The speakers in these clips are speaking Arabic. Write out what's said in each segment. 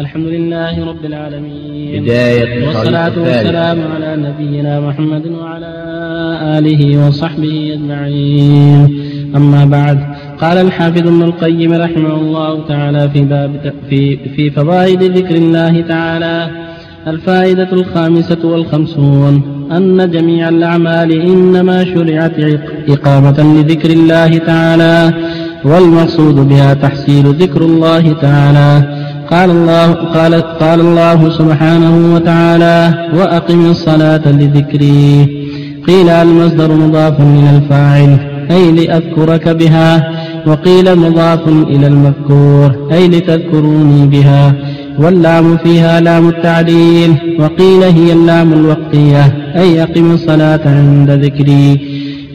الحمد لله رب العالمين. بداية والصلاة والسلام على نبينا محمد وعلى آله وصحبه أجمعين. أما بعد قال الحافظ ابن القيم رحمه الله تعالى في باب في في فوائد ذكر الله تعالى الفائدة الخامسة والخمسون أن جميع الأعمال إنما شرعت إقامة لذكر الله تعالى والمقصود بها تحصيل ذكر الله تعالى. قال الله قال قال الله سبحانه وتعالى وأقم الصلاة لذكري. قيل المصدر مضاف من الفاعل أي لأذكرك بها وقيل مضاف إلى المذكور أي لتذكروني بها. واللام فيها لام التعليل وقيل هي اللام الوقتية أي أقم الصلاة عند ذكري.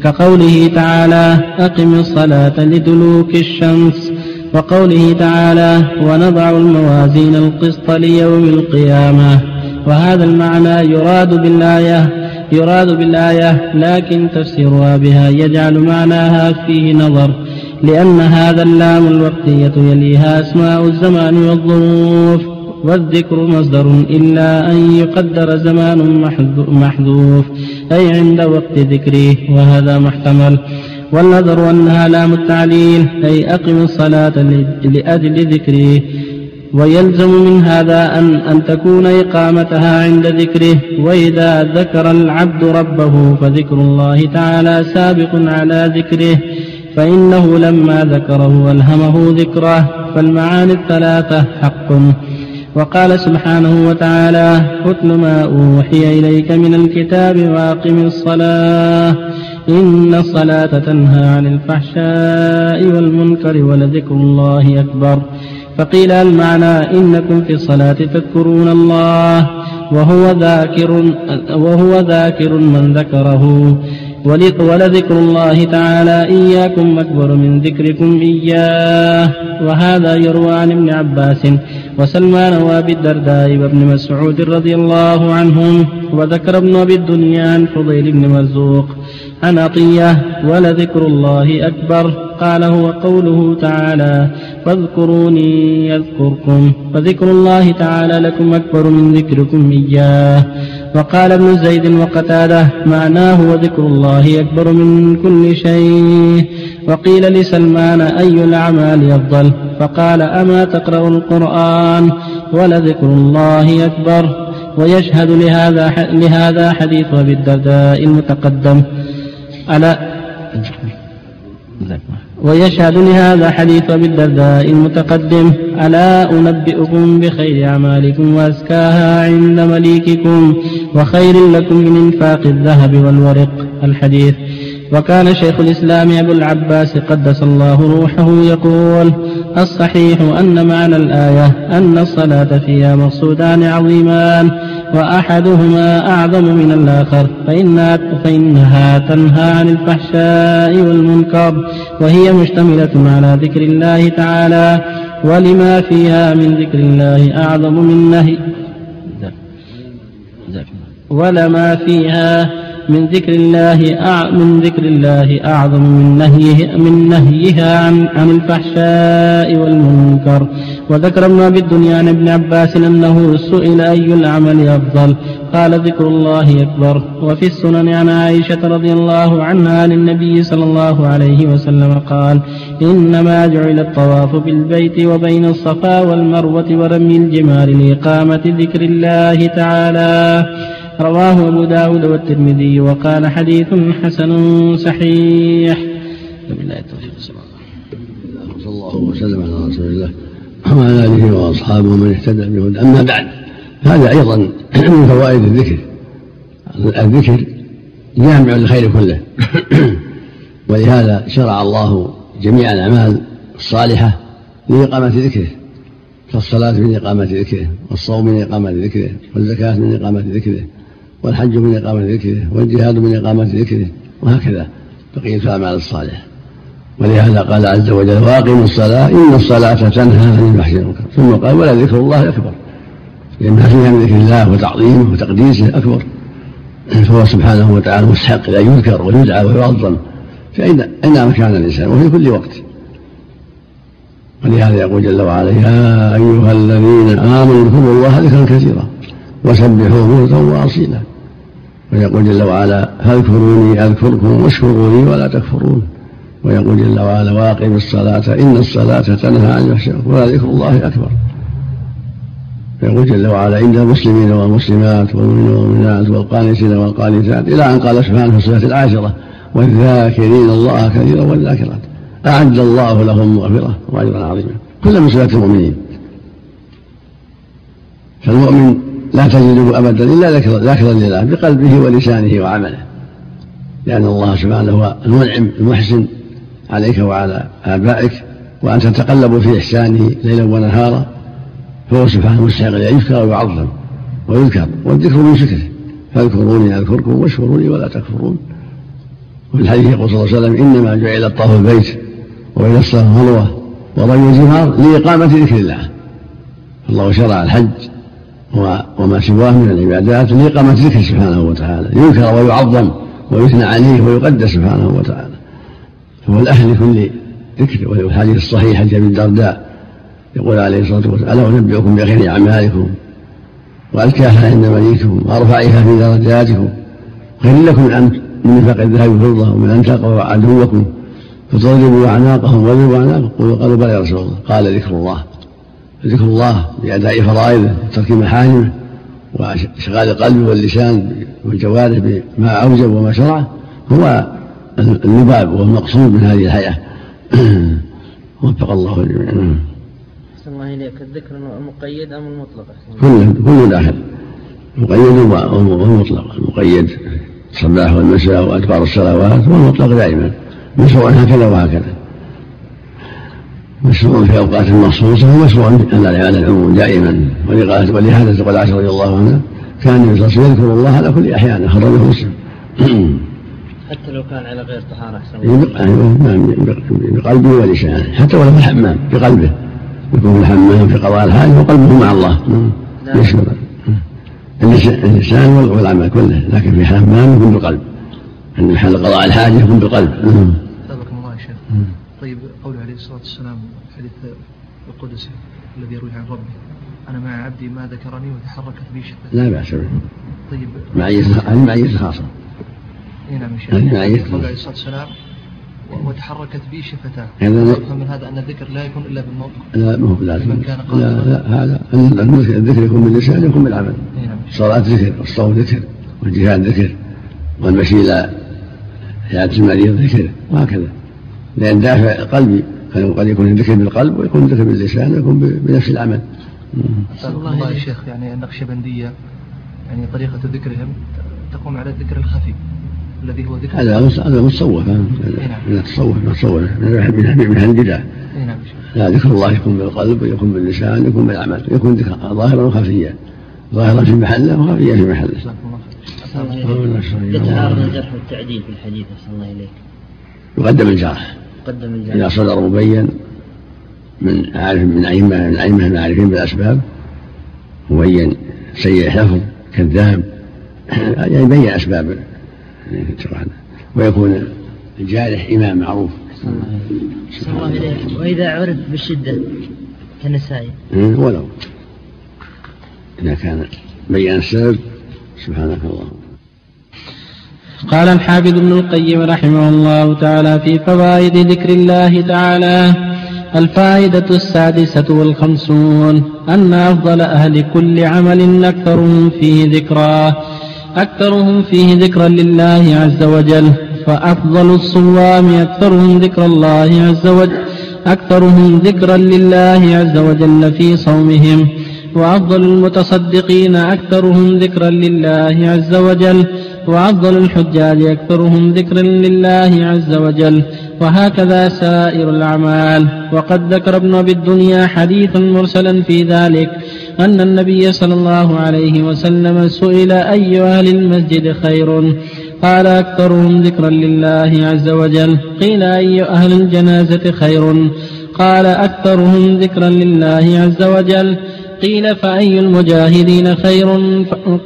كقوله تعالى أقم الصلاة لدلوك الشمس وقوله تعالى ونضع الموازين القسط ليوم القيامة وهذا المعنى يراد بالآية يراد بالآية لكن تفسيرها بها يجعل معناها فيه نظر لأن هذا اللام الوقتية يليها أسماء الزمان والظروف والذكر مصدر إلا أن يقدر زمان محذوف أي عند وقت ذكره وهذا محتمل. والنذر أنها لام التعليل أي أقم الصلاة لأجل ذكره. ويلزم من هذا أن, أن تكون إقامتها عند ذكره. وإذا ذكر العبد ربه فذكر الله تعالى سابق على ذكره. فإنه لما ذكره ألهمه ذكره. فالمعاني الثلاثة حق. وقال سبحانه وتعالى اتل ما أوحي إليك من الكتاب وأقم الصلاة. إن الصلاة تنهى عن الفحشاء والمنكر ولذكر الله أكبر. فقيل المعنى إنكم في الصلاة تذكرون الله وهو ذاكر وهو ذاكر من ذكره. ولذكر الله تعالى إياكم أكبر من ذكركم إياه. وهذا يروى عن ابن عباس وسلمان وأبي الدرداء وابن مسعود رضي الله عنهم وذكر ابن أبي الدنيا عن فضيل بن مرزوق عن عطية ولذكر الله أكبر. قال هو قوله تعالى فاذكروني يذكركم فذكر الله تعالى لكم أكبر من ذكركم إياه. وقال ابن زيد وقتاده معناه وذكر الله أكبر من كل شيء. وقيل لسلمان أي الأعمال أفضل؟ فقال أما تقرأ القرآن ولذكر الله أكبر. ويشهد لهذا لهذا حديث أبي الدرداء المتقدم. ألا؟ ويشهد لهذا حديث أبي الدرداء المتقدم ألا أنبئكم بخير أعمالكم وأزكاها عند مليككم وخير لكم من إنفاق الذهب والورق. الحديث وكان شيخ الإسلام أبو العباس قدس الله روحه يقول الصحيح أن معنى الآية أن الصلاة فيها مقصودان عظيمان. وأحدهما أعظم من الآخر فإنها, فإنها تنهى عن الفحشاء والمنكر وهي مشتملة على ذكر الله تعالى ولما فيها من ذكر الله أعظم من نهي. ولما فيها من ذكر الله من ذكر الله أعظم من نهيه من نهيها عن عن الفحشاء والمنكر. وذكر ابن أبي الدنيا عن ابن عباس أنه سئل أي العمل أفضل. قال ذكر الله أكبر. وفي السنن عن عائشة رضي الله عنها عن النبي صلى الله عليه وسلم قال إنما جعل الطواف بالبيت وبين الصفا والمروة ورمي الجمار لإقامة ذكر الله تعالى. رواه أبو داود والترمذي وقال حديث حسن صحيح. بالله التوفيق صلى الله وسلم على رسول الله. وعلى آله وأصحابه ومن اهتدى بهدى أما بعد هذا أيضا من فوائد الذكر. الذكر جامع للخير كله. ولهذا شرع الله جميع الأعمال الصالحة لإقامة ذكره. كالصلاة من إقامة ذكره والصوم من إقامة ذكره والزكاة من إقامة ذكره والحج من إقامة ذكره والجهاد من إقامة ذكره وهكذا. بقية الأعمال الصالحة. ولهذا قال عز وجل واقم الصلاة إن الصلاة تنهى عن الفحشاء والمنكر. ثم قال ولا ذكر الله أكبر. لأنها فيها من ذكر الله وتعظيمه وتقديسه أكبر. فهو سبحانه وتعالى مستحق أن يذكر ويدعى ويعظم فأين أين كان الإنسان وفي كل وقت. ولهذا يقول جل وعلا يا أيها الذين آمنوا اذكروا الله ذكرا كثيرا وسبحوه بكرة وأصيلا. ويقول جل وعلا فاذكروني أذكركم واشكروا لي ولا تكفرون. ويقول جل وعلا واقم الصلاة إن الصلاة تنهى عن الفحشاء ولذكر الله أكبر. يقول جل وعلا إن المسلمين والمسلمات والمؤمنين والمؤمنات والقانتين والقانتات إلى أن قال سبحانه في الصفة العاشرة والذاكرين الله كثيرا والذاكرات. أعد الله لهم مغفرة وأجرا عظيما. كل من صفات المؤمنين. فالمؤمن لا تجده أبدا إلا ذاكرا لله بقلبه ولسانه وعمله. لأن الله سبحانه هو المنعم المحسن عليك وعلى آبائك وأن تتقلب في إحسانه ليلا ونهارا فهو سبحانه مستحق أن يذكر ويعظم ويذكر والذكر من شكره فاذكروني أذكركم واشكروني ولا تكفرون. وفي الحديث يقول صلى الله عليه وسلم إنما جعل الطاف البيت وإلى الصلاة خلوة ورمي الجمار لإقامة ذكر الله. الله شرع الحج وما سواه من العبادات لإقامة ذكر سبحانه وتعالى. يذكر ويعظم ويثنى عليه ويقدس سبحانه وتعالى. فهو الأهل لكل ذكر والحديث الصحيح حديث الدرداء يقول عليه الصلاة والسلام الا أنبئكم بخير أعمالكم؟ وأزكاها عند مليكم وأرفعها في درجاتكم. خير لكم من من نفاق الذهب والفضة ومن أن تلقوا عدوكم فتضربوا أعناقهم واضربوا اعناقهم قالوا قالوا بلى يا رسول الله. قال ذكر الله. ذكر الله باداء فرائضه وترك محارمه واشغال القلب واللسان والجوارح بما أوجب وما شرع هو اللباب والمقصود من هذه الحياة وفق الله الجميع. أحسن الله إليك. الذكر المقيد أم المطلق؟ كله كله داخل مقيد والمطلق المقيد الصباح والمساء وأدبار الصلوات والمطلق دائما. مشروع هكذا وهكذا. مشروع في أوقات مخصوصة ومشروع على العموم دائما. ولهذا تقول عائشة رضي الله عنها كان النبي صلى الله عليه وسلم يذكر الله على كل أحيان أخرجه مسلم. حتى لو كان على غير طهارة أحسن أيوه بقلبه ولسانه حتى ولو في الحمام بقلبه يكون في الحمام في قضاء الحاجة وقلبه مع الله. يشكر اللسان والعمل كله. لكن في الحمام يكون بالقلب عند محل قضاء الحاجة يكون بالقلب سابقكم الله يا شيخ. طيب قوله عليه الصلاة والسلام حديث القدسي الذي يروي عن ربه. أنا مع عبدي ما ذكرني وتحركت بي شفتي لا بأس به. طيب. معية خاصة. اي نعم يا شيخ عليه الصلاة والسلام وتحركت بي شفتاه. هذا يفهم من هذا أن الذكر لا يكون إلا بالنطق لا ما هو لازم لمن كان لا. لا هذا الذكر يكون باللسان يكون بالعمل. نعم الصلاة ذكر والصوم ذكر والجهاد ذكر والمشي إلى عيادة المريض ذكر وهكذا. لأن دافع قلبي قد يكون الذكر بالقلب ويكون الذكر باللسان ويكون بنفس العمل. سابقكم الله يا شيخ يعني النقشبندية يعني طريقة ذكرهم تقوم على الذكر الخفي. الذي هو ذكر. هذا هذا متصوف هذا من التصوف متصوف من من أهل البدع نعم. لا ذكر الله يكون بالقلب ويكون باللسان ويكون بالعمل يكون ذكر ظاهرا وخفيا. ظاهرا في محله وخفيا في محله. يتعارض الجرح والتعديل في الحديث أحسن الله إليك. يقدم الجرح. قدم إذا الجرح صدر مبين من عارف من أئمة من أئمة العارفين بالأسباب مبين سيء حفظ كذاب يعني يبين أسباب ويكون الجارح إمام معروف. أحسن الله إليك وإذا عرف بالشدة كالنسائي ولو. إذا كان بين السبب سبحانك اللهم. قال الحافظ ابن القيم رحمه الله تعالى في فوائد ذكر الله تعالى الفائدة السادسة والخمسون أن أفضل أهل كل عمل أكثرهم فيه ذكرا أكثرهم فيه ذكرا لله عز وجل فأفضل الصوام أكثرهم ذكر الله عز وجل أكثرهم ذكرا لله عز وجل في صومهم وأفضل المتصدقين أكثرهم ذكرا لله عز وجل وأفضل الحجاج أكثرهم ذكرا لله عز وجل وهكذا سائر الأعمال. وقد ذكر ابن أبي الدنيا حديثا مرسلا في ذلك أن النبي صلى الله عليه وسلم سئل أي أهل المسجد خير؟ قال أكثرهم ذكرا لله عز وجل. قيل أي أهل الجنازة خير؟ قال أكثرهم ذكرا لله عز وجل. قيل فأي المجاهدين خير؟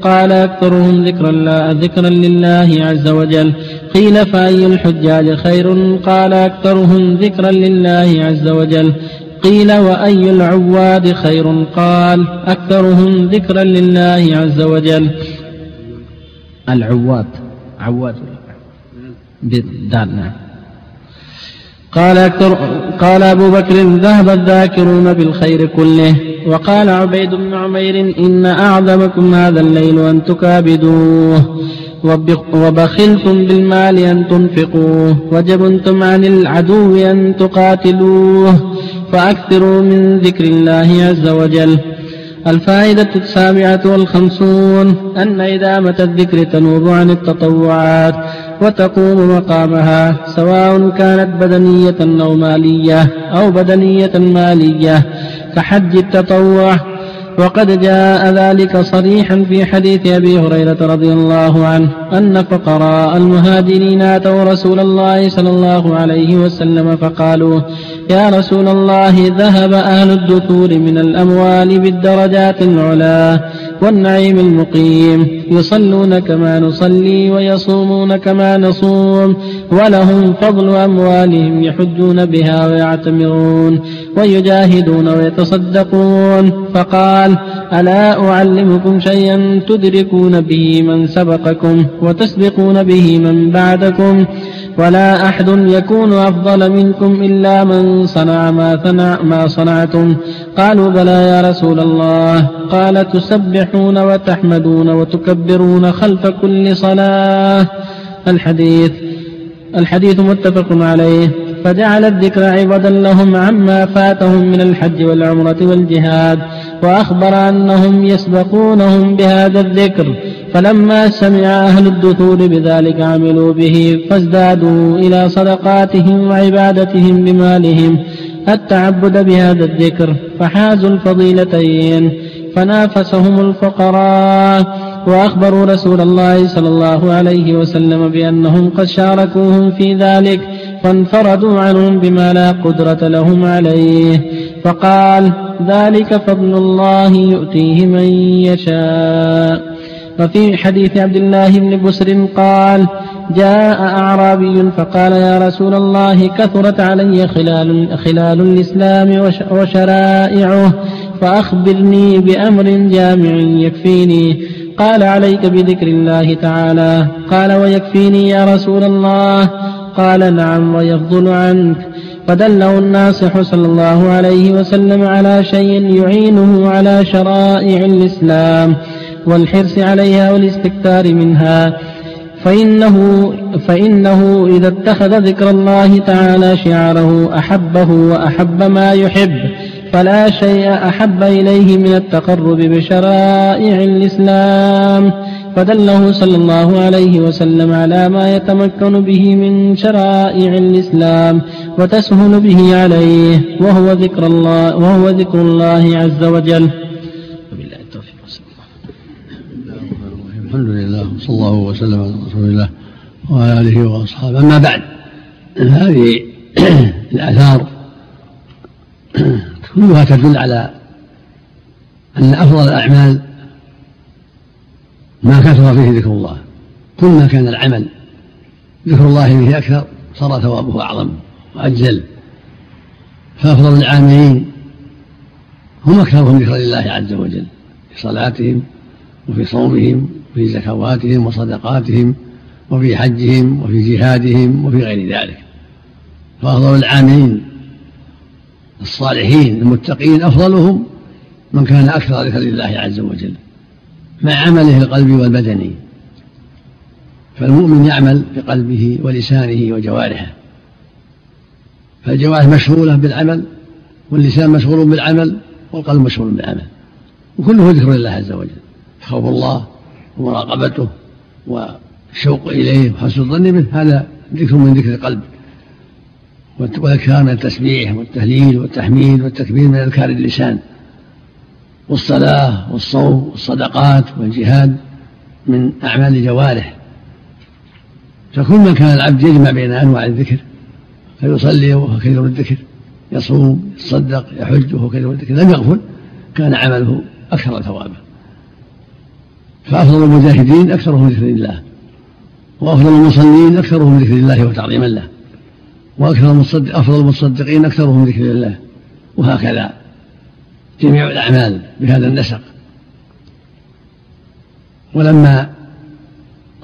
قال أكثرهم ذكرا لا ذكرا لله عز وجل. قيل فأي الحجاج خير؟ قال أكثرهم ذكرا لله عز وجل. قيل وأي العواد خير قال أكثرهم ذكرا لله عز وجل. العواد عواد. بالدال نعم قال أكثر قال أبو بكر ذهب الذاكرون بالخير كله وقال عبيد بن عمير إن أعظمكم هذا الليل أن تكابدوه وبخلتم بالمال أن تنفقوه وجبنتم عن العدو أن تقاتلوه فأكثروا من ذكر الله عز وجل. الفائدة السابعة والخمسون أن إدامة الذكر تنوب عن التطوعات وتقوم مقامها سواء كانت بدنية أو مالية أو بدنية مالية كحج التطوع. وقد جاء ذلك صريحا في حديث أبي هريرة رضي الله عنه أن فقراء المهاجرين أتوا رسول الله صلى الله عليه وسلم فقالوا يا رسول الله ذهب أهل الدثور من الأموال بالدرجات العلا والنعيم المقيم. يصلون كما نصلي ويصومون كما نصوم ولهم فضل أموالهم يحجون بها ويعتمرون ويجاهدون ويتصدقون. فقال ألا أعلمكم شيئا تدركون به من سبقكم وتسبقون به من بعدكم؟ ولا أحد يكون أفضل منكم إلا من صنع ما, صنع ما صنعتم. قالوا بلى يا رسول الله. قال تسبحون وتحمدون وتكبرون خلف كل صلاة. الحديث الحديث متفق عليه. فجعل الذكر عوضا لهم عما فاتهم من الحج والعمرة والجهاد. وأخبر أنهم يسبقونهم بهذا الذكر فلما سمع أهل الدثور بذلك عملوا به فازدادوا إلى صدقاتهم وعبادتهم بمالهم التعبد بهذا الذكر فحازوا الفضيلتين فنافسهم الفقراء وأخبروا رسول الله صلى الله عليه وسلم بأنهم قد شاركوهم في ذلك فانفردوا عنهم بما لا قدرة لهم عليه فقال ذلك فضل الله يؤتيه من يشاء. وفي حديث عبد الله بن بسر قال جاء أعرابي فقال يا رسول الله كثرت علي خلال, خلال الإسلام وشرائعه فأخبرني بأمر جامع يكفيني. قال عليك بذكر الله تعالى. قال ويكفيني يا رسول الله. قال نعم ويفضل عنك. فدله الناصح صلى الله عليه وسلم على شيء يعينه على شرائع الإسلام والحرص عليها والاستكثار منها. فإنه, فإنه إذا اتخذ ذكر الله تعالى شعاره أحبه وأحب ما يحب. فلا شيء أحب إليه من التقرب بشرائع الإسلام. فدله صلى الله عليه وسلم على ما يتمكن به من شرائع الإسلام وتسهل به عليه وهو ذكر الله وهو ذكر الله عز وجل. وبالله التوفيق. الحمد لله وصلى الله وسلم على رسول الله وعلى آله وأصحابه. أما بعد هذه الآثار كلها تدل على أن أفضل الأعمال ما كثر فيه ذكر الله. كل ما كان العمل ذكر الله فيه أكثر صار ثوابه أعظم وأجزل. فأفضل العاملين هم أكثرهم ذكرا لله عز وجل في صلاتهم وفي صومهم وفي زكواتهم وصدقاتهم وفي حجهم وفي جهادهم وفي غير ذلك. فأفضل العاملين الصالحين المتقين أفضلهم من كان أكثر ذكر لله عز وجل مع عمله القلبي والبدني. فالمؤمن يعمل بقلبه ولسانه وجوارحه. فالجوارح مشغولة بالعمل واللسان مشغول بالعمل والقلب مشغول بالعمل. وكله ذكر لله عز وجل خوف الله ومراقبته والشوق إليه وحسن الظن به هذا ذكر من ذكر القلب. والأذكار من التسبيح والتهليل والتحميد والتكبير من أذكار اللسان. والصلاة والصوم والصدقات والجهاد من أعمال الجوارح فكل ما كان العبد يجمع بين أنواع الذكر فيصلي وهو كثير الذكر يصوم يتصدق يحج وهو كثير الذكر لم يغفل كان عمله أكثر ثوابا. فأفضل المجاهدين أكثرهم ذكر الله وأفضل المصلين أكثرهم ذكر الله وتعظيما له. وأكثر المصدق أفضل المصدقين أكثرهم ذكر الله. وهكذا جميع الأعمال بهذا النسق. ولما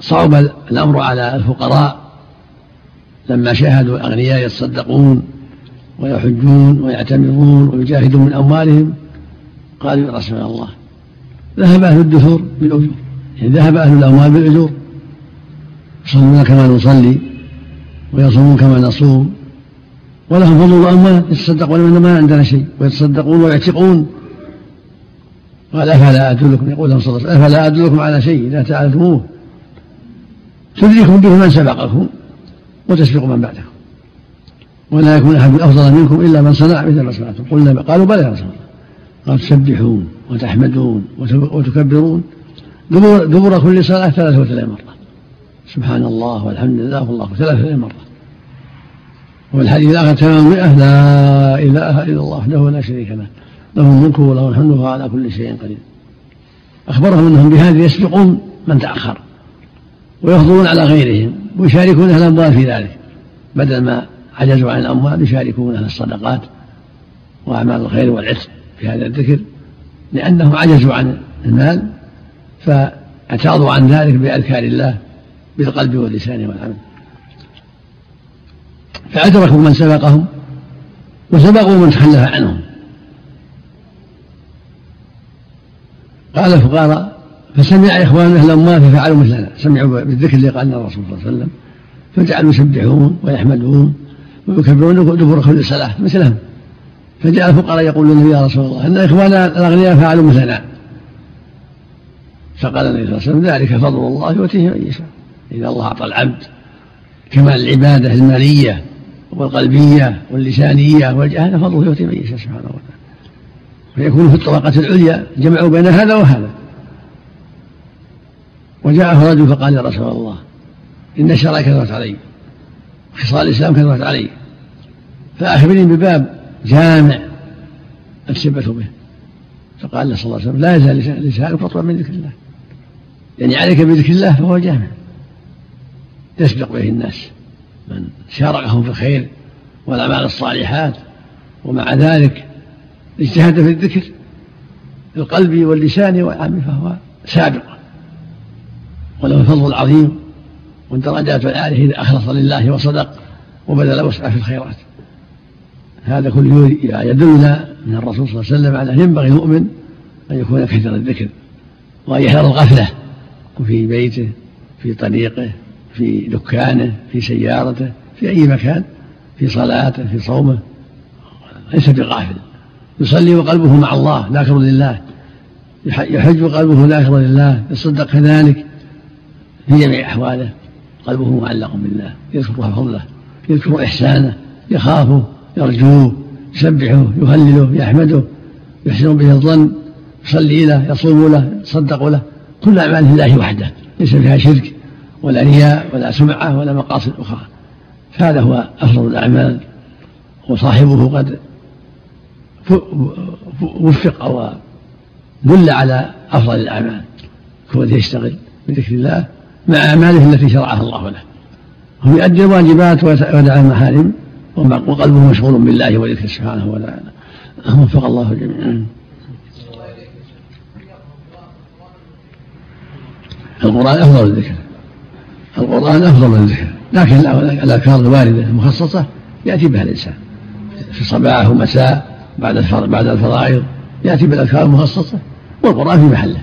صعب الأمر على الفقراء لما شاهدوا الأغنياء يتصدقون ويحجون ويعتمرون ويجاهدون من أموالهم قالوا يا رسول الله ذهب أهل الدثور بالأجور يعني ذهب أهل الأموال بالأجور يصلون كما نصلي. ويصومون كما نصوم ولهم فضل الأموال يتصدقون من ما عندنا شيء ويتصدقون ويعتقون. قال أفلا أدلكم؟ يقول لهم صلى الله عليه وسلم أفلا أدلكم على شيء إذا تعلموه؟ تدركم به من سبقكم وتسبق من بعدكم. ولا يكون أحد أفضل منكم إلا من صنع مثل ما صنعتم. قلنا قالوا بلى يا رسول الله. قال تسبحون وتحمدون وتكبرون. دبر, دبر كل صلاة ثلاثة وثلاثين مرة. سبحان الله والحمد لله والله وثلاثين مرة. والحديث الآخر تمام مئة لا إله إلا الله وحده لا شريك له له الملك وله الحمد وهو على كل شيء قدير. أخبرهم أنهم بهذه يسبقون من تأخر ويفضلون على غيرهم ويشاركون أهل الأموال في ذلك. بدل ما عجزوا عن الأموال يشاركون أهل الصدقات وأعمال الخير والعتق في هذا الذكر لأنهم عجزوا عن المال فاعتاضوا عن ذلك بأذكار الله. بالقلب واللسان والعمل. فأدركوا من سبقهم وسبقوا من تخلف عنهم. قال الفقراء فسمع إخوان أهل الأموال ففعلوا مثلنا. سمعوا بالذكر اللي قال الرسول صلى الله عليه وسلم. فجعلوا يسبحون ويحمدون ويكبرون دبر كل صلاة مثلهم. فجاء الفقراء يقولون يا رسول الله إن اخواننا الأغنياء فعلوا مثلنا. فقال النبي صلى الله عليه وسلم ذلك فضل الله يؤتيه من يشاء. إذا الله أعطى العبد كمال العبادة المالية والقلبية واللسانية والجهاله فضله يؤتي من يشاء سبحانه وتعالى. فيكون في الطبقه العليا جمعوا بين هذا وهذا. وجاءه رجل فقال يا رسول الله إن الشرع كثرت علي خصال الإسلام كثرت علي فأخبرني بباب جامع السبة به. فقال صلى الله عليه وسلم لا يزال لسانك رطبا من ذكر الله. يعني عليك بذكر الله فهو جامع. يسبق به الناس. من شاركهم في الخير والأعمال الصالحات ومع ذلك اجتهد في الذكر القلب واللسان والعمل فهو سابق. وله الفضل العظيم والدرجات العالية إذا أخلص لله وصدق وبذل وسعة في الخيرات. هذا كله يدلنا من الرسول صلى الله عليه وسلم على أن ينبغي المؤمن أن يكون كثير الذكر وأن يحذر الغفلة في بيته في طريقه في دكانه في سيارته في أي مكان في صلاته في صومه ليس بغافل. يصلي وقلبه مع الله ذاكر لله. يحج وقلبه ذاكر لله. يصدق كذلك في جميع أحواله. قلبه معلق بالله يذكر فضله يذكر إحسانه يخافه يرجوه يسبحه يهلله يحمده يحسن به الظن يصلي له يصوم له يتصدق له. كل أعمال الله وحده ليس فيها شرك. ولا رياء ولا سمعة ولا مقاصد أخرى. فهذا هو أفضل الأعمال وصاحبه قد وفق أو دل على أفضل الأعمال. كونه يشتغل بذكر الله مع أعماله التي شرعها الله له. هو يؤدي الواجبات ويدع المحارم وقلبه مشغول بالله وذكره سبحانه وتعالى. وفق الله جميعا. القرآن أفضل الذكر. القرآن أفضل من الذكر. لكن الأذكار الواردة المخصصة يأتي بها الإنسان. في الصباح ومساء بعد بعد الفرائض يأتي بالأذكار المخصصة والقرآن في محله.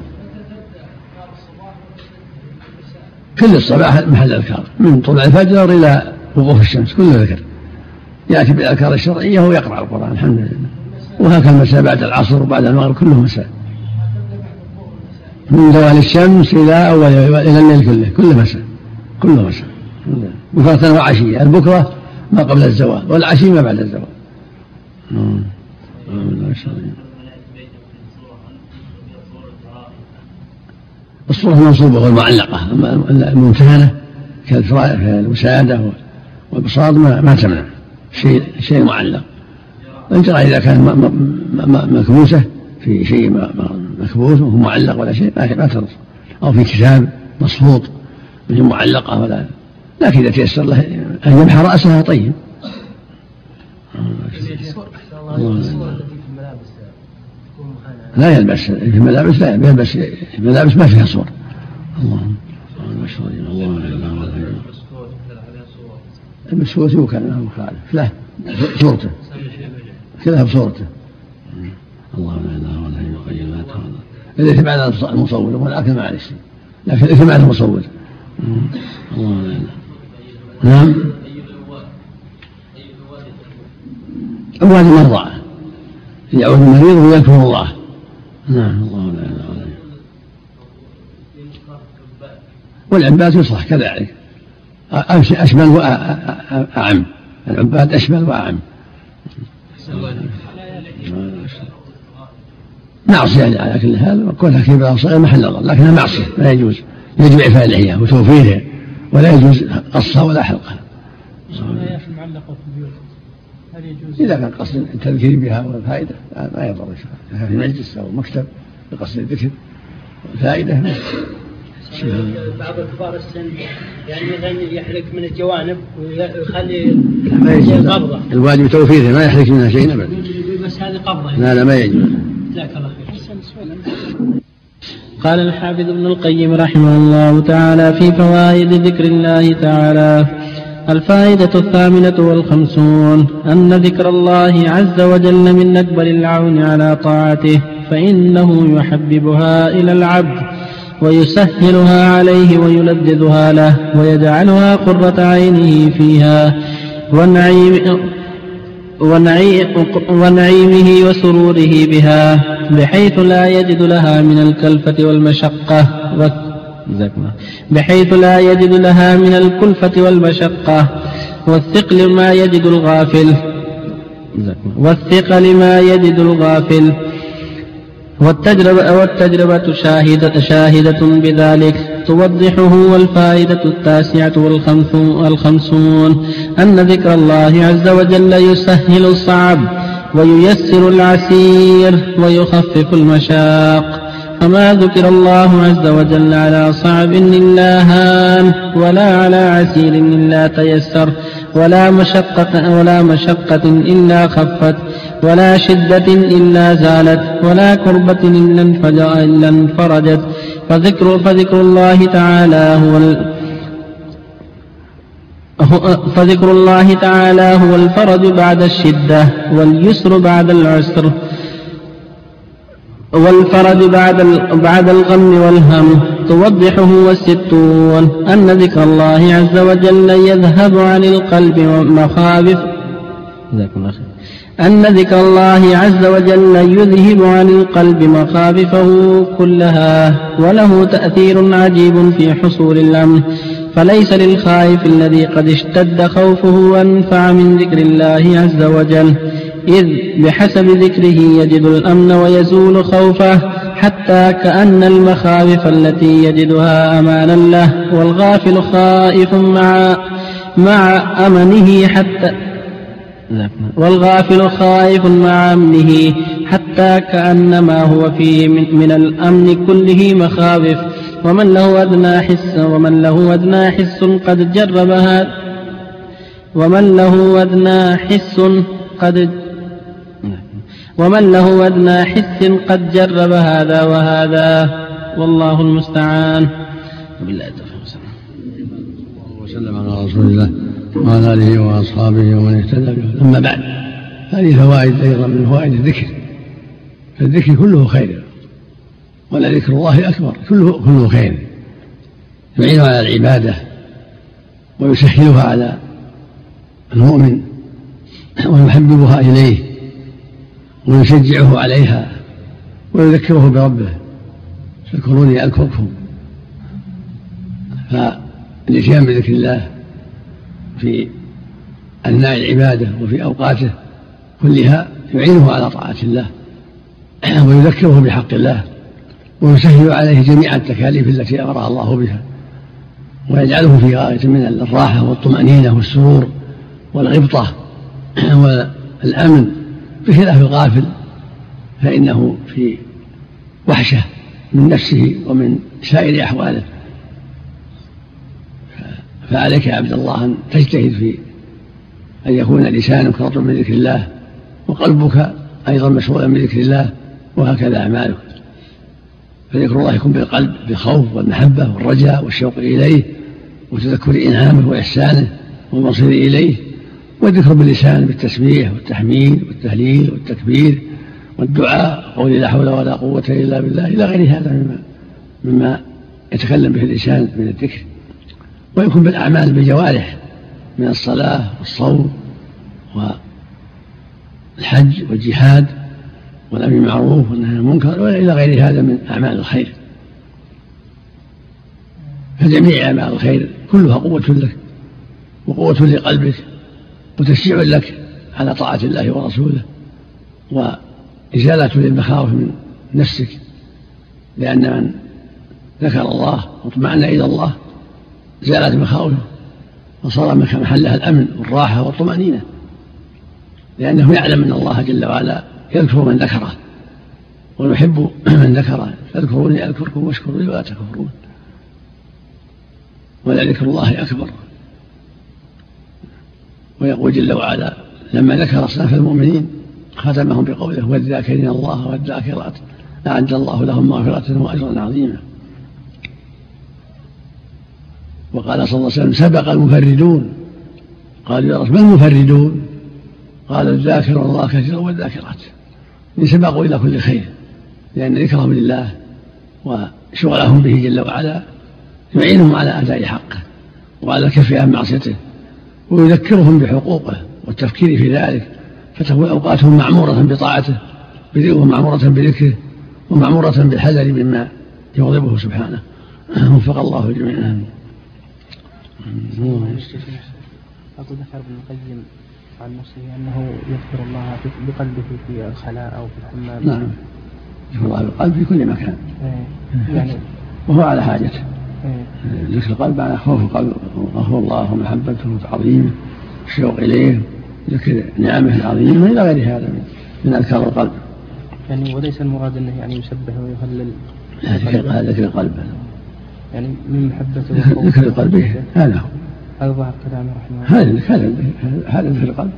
كل الصباح محل أذكار من طلوع الفجر إلى وقوف الشمس كله ذكر. يأتي بالأذكار الشرعية ويقرأ القرآن الحمد لله. وهكذا المساء بعد العصر وبعد المغرب كله مساء. من زوال الشمس إلى أول إلى الليل كله كله مساء. كله مساء بكرة وعشية البكرة ما قبل الزوال والعشي ما بعد الزوال الصورة المنصوبة والمعلقة أما الممتهنة كالوسادة والبساط ما, ما تمنع. شيء شيء معلق. الجرى إذا كان مكبوسة في شيء مكبوس وهو معلق ولا شيء ما تضر أو في كتاب مصفوط. وهي معلقة ولا لكن إذا تيسر له أن يمحى رأسها طيب. لا يلبس في الملابس لا يلبس الملابس ما فيها صور. اللهم المسكوت يوكل مخالف. لا صورته. كلها بصورته. الله لا اله الا هو الحي القيوم لا اذا تبع المصور ولكن ما عليه لكن ليس معنى المصور. الله نعم أموال المرضى يعود المريض ويذكر الله نعم. الله لا إله إلا هو والعباد يصلح كذلك. أشمل وأعم العباد أشمل وأعم. معصية يعني على كل حال. وكونها كبيرة صغيرة محل نظر لكنها معصية لا يجوز. يجب إعفاء اللحية وتوفيرها ولا يجوز قصها ولا حلقها. إذا كان قصد التذكير بها والفائدة ما يضر في مجلس أو مكتب بقصد الذكر. والفائدة بعض كبار السن يعني مثلا يحرق من الجوانب ويخلي قبضة. الواجب توفيره ما يحرق منها شيء ابدا. بس هذه قبضة لا لا ما يجوز. جزاك الله خير. قال الحافظ ابن القيم رحمه الله تعالى في فوائد ذكر الله تعالى. الفائدة الثامنة والخمسون أن ذكر الله عز وجل من أكبر العون على طاعته فإنه يحببها إلى العبد ويسهلها عليه ويلذذها له ويجعلها قرة عينه فيها والنعيم ونعيمه وسروره بها. بحيث لا يجد لها من الكلفة والمشقة. بحيث لا يجد لها من الكلفة والمشقة. والثقل ما يجد الغافل. والثقل ما يجد الغافل. والتجربة, والتجربة شاهدة, شاهدة بذلك. توضحه والفائدة التاسعة والخمسون. أن ذكر الله عز وجل يسهل الصعب. وييسر العسير ويخفف المشاق. فما ذكر الله عز وجل على صعب إلا هان ولا على عسير إلا تيسر ولا مشقة ولا مشقة إلا خفت ولا شدة إلا زالت ولا كربة إلا انفرجت. فذكر فذكر الله تعالى هو فذكر الله تعالى هو الفرج بعد الشدة واليسر بعد العسر والفرج بعد بعد الغم والهم توضحه والستون أن ذكر الله عز وجل يذهب عن القلب مخاوف أن ذكر الله عز وجل يذهب عن القلب مخاوفه كلها وله تأثير عجيب في حصول الأمن فليس للخائف الذي قد اشتد خوفه أنفع من ذكر الله عز وجل. إذ بحسب ذكره يجد الأمن ويزول خوفه حتى كأن المخاوف التي يجدها أمانا له والغافل خائف مع مع أمنه حتى والغافل خائف مع أمنه حتى كأنما هو فيه من, من الأمن كله مخاوف. ومن له أدنى حس ومن له أدنى حس قد جربها. ومن له أدنى حس قد ومن له أدنى حس قد جرب هذا وهذا. والله المستعان. وبالله التوفيق وسلم على رسول الله وعلى آله وأصحابه ومن اهتدى به. أما بعد هذه فوائد أيضا من فوائد الذكر. فالذكر كله خير. ولذكر الله أكبر كله كله خير. يعين على العبادة ويسهلها على المؤمن ويحببها إليه ويشجعه عليها ويذكره بربه. فاذكروني أذكركم. فالإتيان بذكر الله في أثناء العبادة وفي أوقاته كلها يعينه على طاعة الله ويذكره بحق الله. ويسهل عليه جميع التكاليف التي أمرها الله بها ويجعله في غاية من الراحة والطمأنينة والسرور والغبطة والأمن. بخلاف الغافل فإنه في وحشة من نفسه ومن سائر أحواله. فعليك يا عبد الله أن تجتهد في أن يكون لسانك رطب من ذكر الله وقلبك أيضا مشغولا بذكر الله وهكذا أعمالك. فذكر الله يكون بالقلب بالخوف والمحبة والرجاء والشوق إليه وتذكر إنعامه وإحسانه والمصير إليه والذكر باللسان بالتسبيح والتحميد والتهليل والتكبير والدعاء قول لا حول ولا قوة إلا بالله إلى غير هذا مما مما يتكلم به اللسان من الذكر ويكون بالأعمال بالجوارح من الصلاة والصوم والحج والجهاد والأمر بالمعروف والنهي عن المنكر وإلى غير هذا من أعمال الخير. فجميع أعمال الخير كلها قوة لك وقوة لقلبك وتشجيع لك على طاعة الله ورسوله وإزالة للمخاوف من نفسك لأن من ذكر الله واطمأن إلى الله زالت مخاوفه وصار محلها الأمن والراحة والطمأنينة لأنه يعلم أن الله جل وعلا يذكر من ذكره. ويحب من ذكره. فاذكروني أذكركم واشكروا لي ولا تكفرون. ولذكر الله أكبر. ويقول جل وعلا لما ذكر أصناف المؤمنين ختمهم بقوله والذاكرين الله والذاكرات أعد الله لهم مغفرة وأجرا عظيما. وقال صلى الله عليه وسلم سبق المفردون قالوا يا رسول ما المفردون؟ قال الذاكر الله كثيرا والذاكرات سبقوا إلى كل خير لأن ذكرهم لله وشغلهم به جل وعلا يعينهم على أداء حقه وعلى الكف عن معصيته ويذكرهم بحقوقه والتفكير في ذلك فتكون أوقاتهم معمورة بطاعته ومعمورة بذكره ومعمورة بالحذر مما يغضبه سبحانه. وفق الله الجميع أقول ذكر ابن القيم عن نفسه أنه يذكر الله بقلبه في الخلاء أو في الحمام نعم. يذكر الله بالقلب في كل مكان. إيه. يعني وهو على حاجته. إيه. ذكر القلب على خوف القلب. وهو الله ومحبته وتعظيمه الشوق إليه. ذكر نعمه العظيمة إلى غير هذا من أذكار القلب. يعني وليس المراد أنه يعني يسبح ويهلل. ذكر القلب. يعني من محبته ذكر القلب. هذا هو. هذا ظاهر كلامه رحمه الله. هذا هذا هذا ذكر القلب؟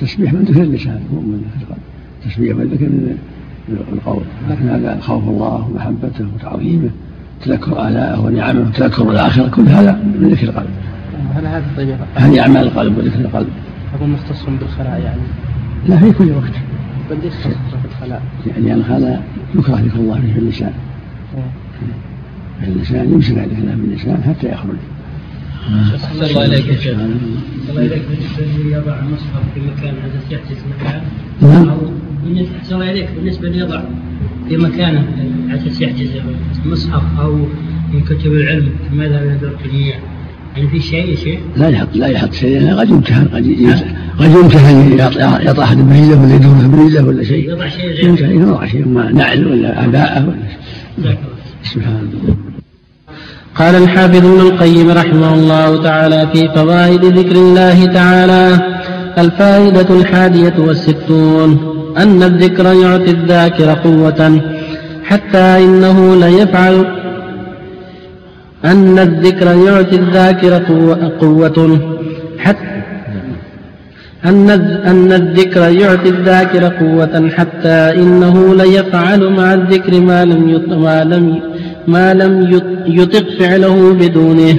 تسبيح من ذكر اللسان مو من ذكر القلب. تسبيح من ذكر من القول. لكن هذا خوف الله ومحبته وتعظيمه تذكر آلاءه ونعمه وتذكر الآخرة كل هذا من ذكر القلب. هل هذا طيب؟ هذه أعمال القلب وذكر القلب؟ هذا مختص بالخلاء يعني. لا في كل وقت. بل ليس في الخلاء يعني هذا يكره ذكر الله في اللسان إيه. اللسان يمسك على كلام اللسان حتى يخرج. أحسن الله إليك يا شيخ. الله إليك. بالنسبة لي يضع مصحف في مكان هذا يحجز مكان نعم. أو أحسن الله إليك. بالنسبة لي يضع في مكانه عسى يحجز مصحف أو من كتب العلم. ماذا ذكرت الإياه يعني في شيء يا شيخ؟ لا يحط لا يحط شيء. يعني قد يمتهن قد قد يمتهن يعطى أحد بريده ولا يدور بريده ولا شيء. يضع شيء غير يمتهن يضع شيء. ما نعل ولا عباءه ولا شيء. سبحان الله. قال الحافظ ابن القيم رحمه الله تعالى في فوائد ذكر الله تعالى الفائدة الحادية والستون أن الذكر يعطي الذاكر قوة حتى إنه ليفعل أن الذكر يعطي الذاكر قوة حتى أن أن الذكر يعطي الذاكر قوة حتى إنه ليفعل مع الذكر ما لم ما لم ما لم يطق فعله بدونه.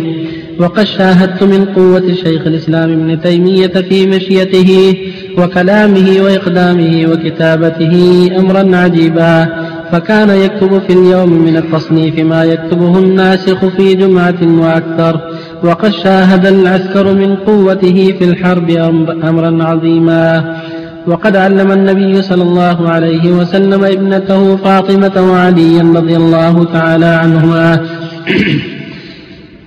وقد شاهدت من قوة شيخ الإسلام ابن تيمية في مشيته وكلامه وإقدامه وكتابته أمرا عجيبا. فكان يكتب في اليوم من التصنيف ما يكتبه الناسخ في جمعة وأكثر. وقد شاهد العسكر من قوته في الحرب أمرا عظيما. وقد علم النبي صلى الله عليه وسلم ابنته فاطمة وعليا رضي الله تعالى عنهما.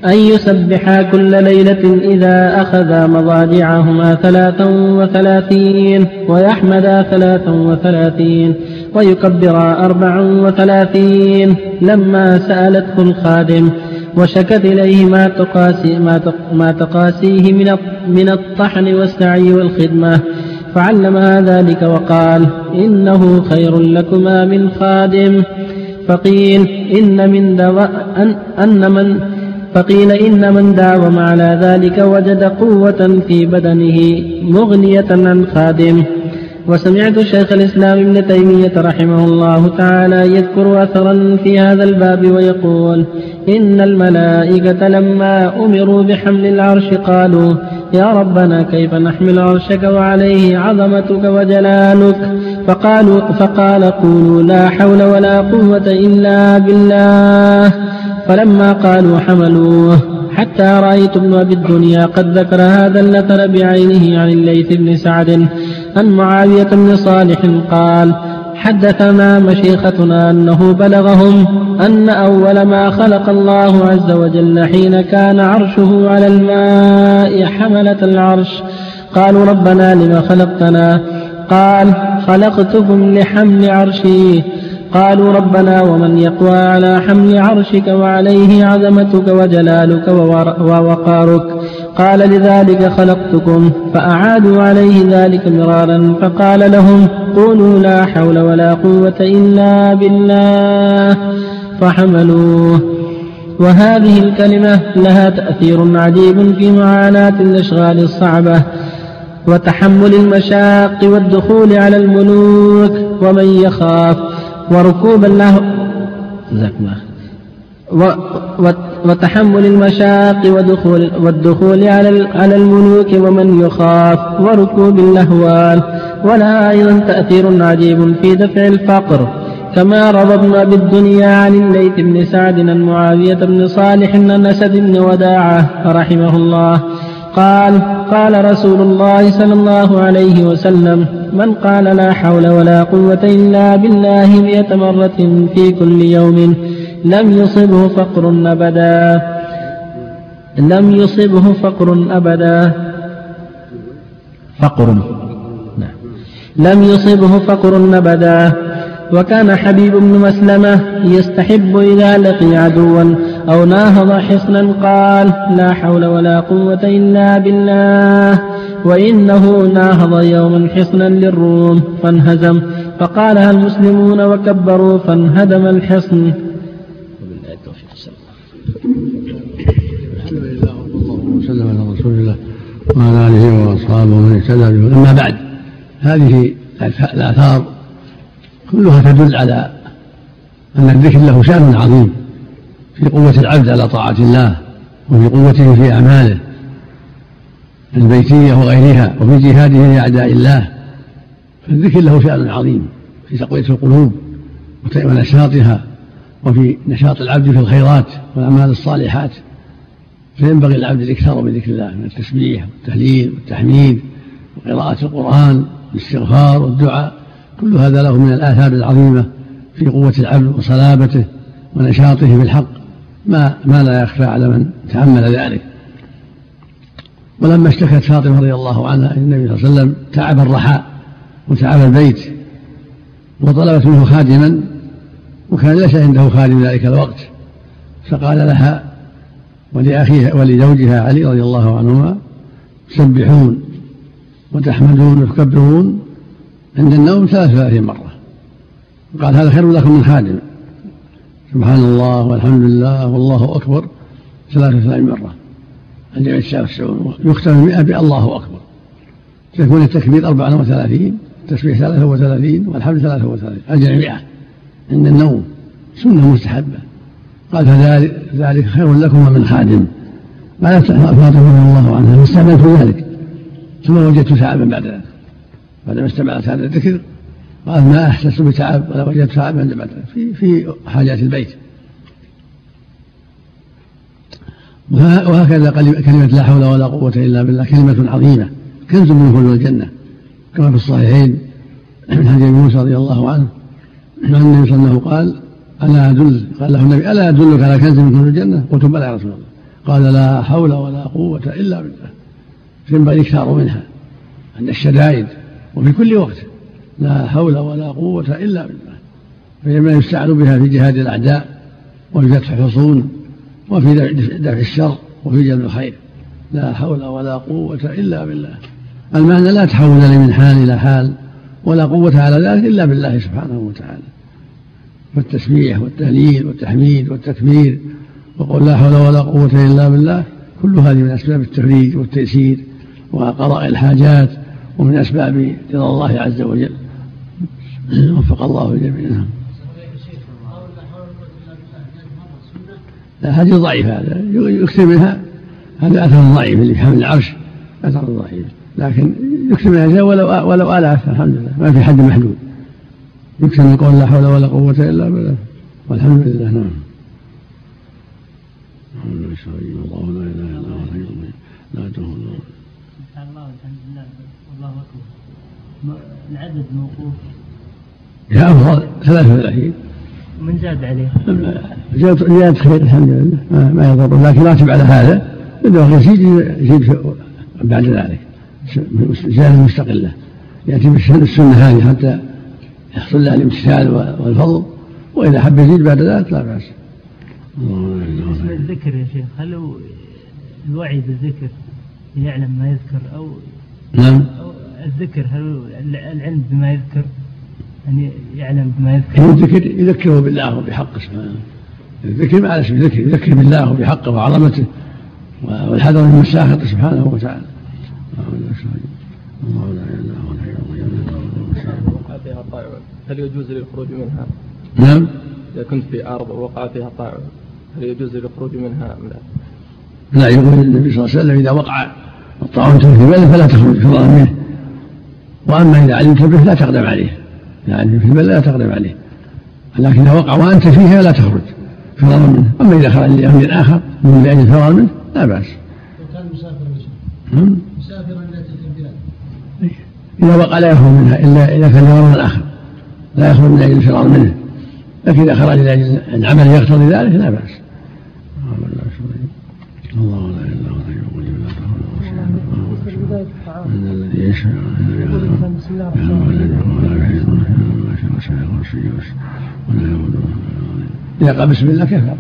أن يسبحا كل ليلة إذا أخذا مضاجعهما ثلاثا وثلاثين ويحمدا ثلاثا وثلاثين ويكبرا أربعا وثلاثين لما سألته الخادم وشكت إليه ما تقاسي ما, تقاسيه من الطحن والسعي والخدمة. فعلمها ذلك وقال إنه خير لكما من خادم. فقيل إن من دواء أن, أن من فقيل إن من داوم على ذلك وجد قوة في بدنه مغنية عن خادم. وسمعت شيخ الإسلام ابن تيمية رحمه الله تعالى يذكر أثرا في هذا الباب ويقول إن الملائكة لما أمروا بحمل العرش قالوا يا ربنا كيف نحمل عرشك وعليه عظمتك وجلالك؟ فقالوا فقال قولوا لا حول ولا قوة إلا بالله. فلما قالوا حملوه حتى رأيت ابن أبي الدنيا قد ذكر هذا الأثر بعينه عن الليث بن سعد عن معاوية بن صالح قال حدثنا مشيختنا أنه بلغهم أن أول ما خلق الله عز وجل حين كان عرشه على الماء حملة العرش. قالوا ربنا لما خلقتنا؟ قال خلقتكم لحمل عرشي. قالوا ربنا ومن يقوى على حمل عرشك وعليه عظمتك وجلالك ووقارك. قال لذلك خلقتكم فأعادوا عليه ذلك مرارا فقال لهم قولوا لا حول ولا قوة إلا بالله فحملوه. وهذه الكلمة لها تأثير عجيب في معاناة الأشغال الصعبة وتحمل المشاق والدخول على الملوك ومن يخاف. وركوب الله وتحمل المشاق ودخول والدخول على على الملوك ومن يخاف وركوب الأهوال. ولها أيضا تأثير عجيب في دفع الفقر. كما رضبنا بالدنيا عن الليث بن سعد عن معاوية بن صالح عن أسد بن وداعة رحمه الله. قال قال رسول الله صلى الله عليه وسلم من قال لا حول ولا قوة إلا بالله مئة مرة في كل يوم لم يصبه فقر أبدا. لم يصبه فقر أبدا. فقر. نعم. لم يصبه فقر أبدا. وكان حبيب بن مسلمة يستحب إذا لقي عدوا أو ناهض حصنا قال لا حول ولا قوة إلا بالله وإنه ناهض يوما حصنا للروم فانهزم. فقالها المسلمون وكبروا فانهدم الحصن. الحمد لله والله وسلم على رسول الله وعلى آله وأصحابه ومن اهتدى به أما بعد هذه الآثار كلها تدل على أن الذكر له شأن عظيم في قوة العبد على طاعة الله وفي قوته في أعماله البيتية وغيرها وفي جهاده لأعداء الله. فالذكر له شأن عظيم في تقوية القلوب ونشاطها وفي نشاط العبد في الخيرات والأعمال الصالحات فينبغي العبد الإكثار من ذكر الله من التسبيح والتهليل والتحميد وقراءة القرآن والاستغفار والدعاء كل هذا له من الآثار العظيمة في قوة العبد وصلابته ونشاطه في الحق ما ما لا يخفى على من تأمل ذلك. ولما اشتكت فاطمة رضي الله عنها النبي صلى الله عليه وسلم تعب الرحاء وتعب البيت وطلبت منه خادما وكان ليس عنده خادم ذلك الوقت. فقال لها ولأخيها ولزوجها علي رضي الله عنهما تسبحون وتحمدون وتكبرون عند النوم ثلاث ثلاثين مرة. قال هذا خير لكم من خادم. سبحان الله والحمد لله والله أكبر. ثلاث وثلاثين مرة. عند والسعود يختم المئة بالله أكبر. تكون التكبير أربعة وثلاثين التسبيح ثلاثة وثلاثين والحمد ثلاثة وثلاثين. أجل مئة عند النوم سنة مستحبة. قال فذلك ذلك خير لكم من خادم. قالت فاطمة رضي الله عنها فاستعملت ذلك. ثم وجدت تعبا بعد ذلك. بعدما استمعت هذا الذكر قال ما أحسست بتعب ولا وجدت تعبا بعد ذلك. في في حاجات البيت. وهكذا كلمة لا حول ولا قوة إلا بالله كلمة عظيمة. كنز من كنوز الجنة. كما في الصحيحين من حديث موسى رضي الله عنه أن النبي صلى الله عليه وسلم قال ألا أدل قال له النبي ألا أدلك على كنز من كنوز الجنة؟ قلت بلى يا رسول الله. قال لا حول ولا قوة إلا بالله. فينبغي الإكثار منها عند الشدائد وفي كل وقت لا حول ولا قوة إلا بالله. فينبغي يستعان بها في جهاد الأعداء وفي فتح الحصون وفي دفع الشر وفي جلب الخير. لا حول ولا قوة إلا بالله. المعنى لا تحول من حال إلى حال ولا قوة على ذلك إلا بالله سبحانه وتعالى. فالتسبيح والتهليل والتحميد والتكبير وقول لا حول ولا قوة إلا بالله كل هذه من أسباب التفريج والتيسير وقضاء الحاجات ومن أسباب رضا الله عز وجل. وفق الله الجميع لا هذه ضعيف هذا يكثر منها هذا أثر ضعيف اللي في حمل العرش أثر ضعيف لكن يكثر منها ولو ولو آلاف الحمد لله ما في حد محدود. يكثر من قول لا حول ولا قوة إلا بالله. والحمد لله نعم. الله لا إله إلا هو الحي القيوم لا تاخذه الله. الحمد لله والله أكبر. العدد موقوف. يا افضل 33 من زاد عليه؟ زيادة خير الحمد لله. ما, يضر لكن راتب على هذا بدأ يزيد يزيد بعد ذلك. زيادة مستقلة يأتي بالسنة هذه حتى يحصل له الامتثال والفضل وإذا حب يزيد بعد ذلك لا بأس. بالنسبة للذكر يا شيخ هل الوعي بالذكر يعلم ما يذكر أو نعم. أو الذكر هل العلم بما يذكر؟ يعني يعلم بما يذكر. الذكر يذكره بالله وبحقه سبحانه الذكر ما اسم ذكر يذكر بالله وبحقه وعظمته والحذر من مساخطه سبحانه وتعالى. الله لا آله الا هو هل يجوز للخروج منها؟ نعم. إذا كنت في أرض ووقع فيها طاعون هل يجوز الخروج منها أم لا؟ لا يقول النبي صلى الله عليه وسلم إذا وقع الطاعون في البلد فلا تخرج فرارا منه. وأما إذا علمت به لا تقدم عليه. يعني في البلد لا تقدم عليه. لكن إذا وقع وأنت فيها لا تخرج فرارا منه. أما إذا خرج لأمر آخر من لأجل الفرار منه لا بأس. كان مسافرا مسافرا إلى تلك البلاد إذا وقع لا يخرج منها إلا إذا كان لغرض آخر لا يخرج من أجل الفرار منه. لكن إذا خرج لأجل العمل يقتضي ذلك لا بأس. الله لا إله إلا هو الحي القيوم لا تاخذه سنه إن الذي يشاء بسم الله ولا يؤوده إذا قال بسم الله كفى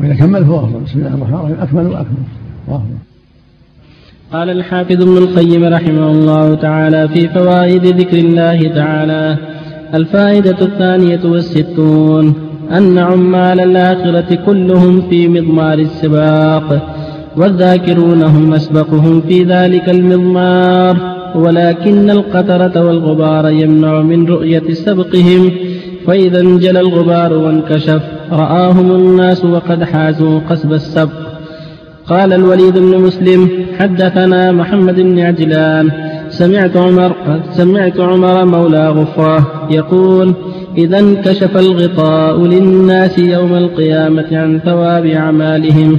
وإذا كمل فهو أفضل. بسم الله الرحمن الرحيم. أكمل وأكمل. وافضل قال الحافظ ابن القيم رحمه الله تعالى في فوائد ذكر الله تعالى الفائدة الثانية والستون أن عمال الآخرة كلهم في مضمار السباق والذاكرون هم أسبقهم في ذلك المضمار ولكن القطرة والغبار يمنع من رؤية سبقهم فإذا انجلى الغبار وانكشف رآهم الناس وقد حازوا قصب السبق. قال الوليد بن مسلم حدثنا محمد بن عجلان سمعت عمر سمعت عمر مولى غفرة يقول إذا انكشف الغطاء للناس يوم القيامة عن ثواب أعمالهم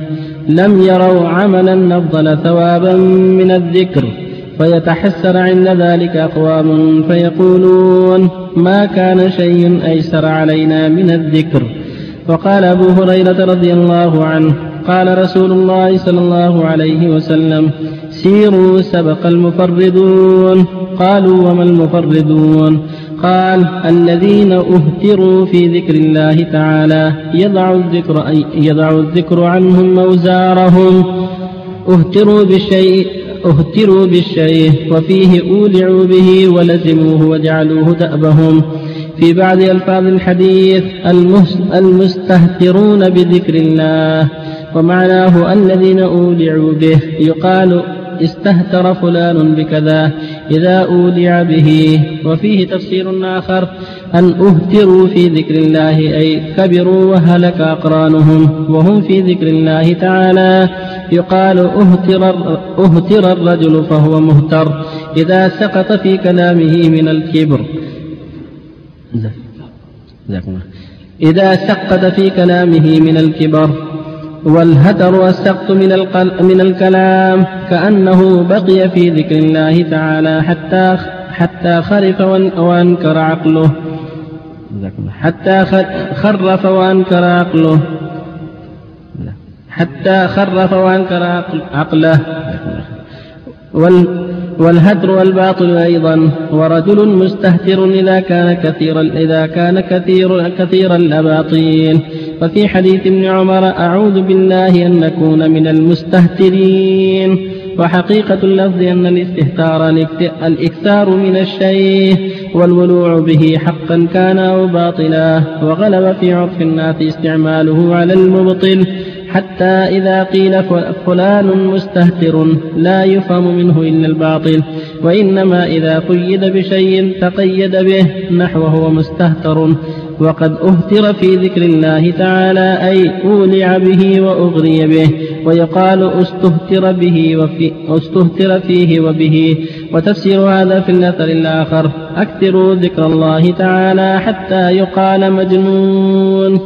لم يروا عملا أفضل ثوابا من الذكر فيتحسر عند ذلك أقوام فيقولون ما كان شيء أيسر علينا من الذكر فقال أبو هريرة رضي الله عنه قال رسول الله صلى الله عليه وسلم سيروا سبق المفردون. قالوا وما المفردون؟ قال الذين أهتروا في ذكر الله تعالى يضع الذكر أي يضع الذكر عنهم موزارهم اهتروا بالشيء اهتروا بالشيء وفيه أولعوا به ولزموه وجعلوه دأبهم. في بعض ألفاظ الحديث المستهترون بذكر الله. ومعناه الذين أولعوا به. يقال استهتر فلان بكذا إذا أودع به. وفيه تفسير آخر أن أهتروا في ذكر الله أي كبروا وهلك أقرانهم وهم في ذكر الله تعالى. يقال أهتر, أهتر الرجل فهو مهتر إذا سقط في كلامه من الكبر. إذا سقط في كلامه من الكبر. والهتر السقط من, من الكلام كأنه بقي في ذكر الله تعالى حتى حتى خرف وأنكر عقله. حتى خرف وأنكر عقله. حتى خرف وأنكر عقله. والهدر والباطل أيضا ورجل مستهتر إذا كان كثيرا إذا كان كثير كثير الأباطيل. وفي حديث ابن عمر أعوذ بالله أن نكون من المستهترين. وحقيقة اللفظ أن الاستهتار الإكثار من الشيء والولوع به حقا كان أو باطلا وغلب في عرف الناس استعماله على المبطل. حتى إذا قيل فلان مستهتر لا يفهم منه إلا الباطل. وإنما إذا قيد بشيء تقيد به نحوه ومستهتر وقد أهتر في ذكر الله تعالى أي أولع به وأغري به. ويقال استهتر به وفي استهتر فيه وبه. وتفسير هذا في الأثر الآخر أكثروا ذكر الله تعالى حتى يقال مجنون.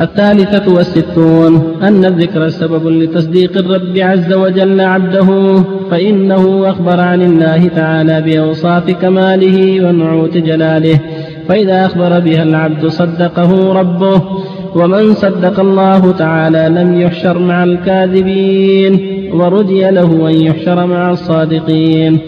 الثالثة والستون أن الذكر سبب لتصديق الرب عز وجل عبده فإنه أخبر عن الله تعالى بأوصاف كماله ونعوت جلاله فإذا أخبر بها العبد صدقه ربه ومن صدق الله تعالى لم يحشر مع الكاذبين ورجي له أن يحشر مع الصادقين.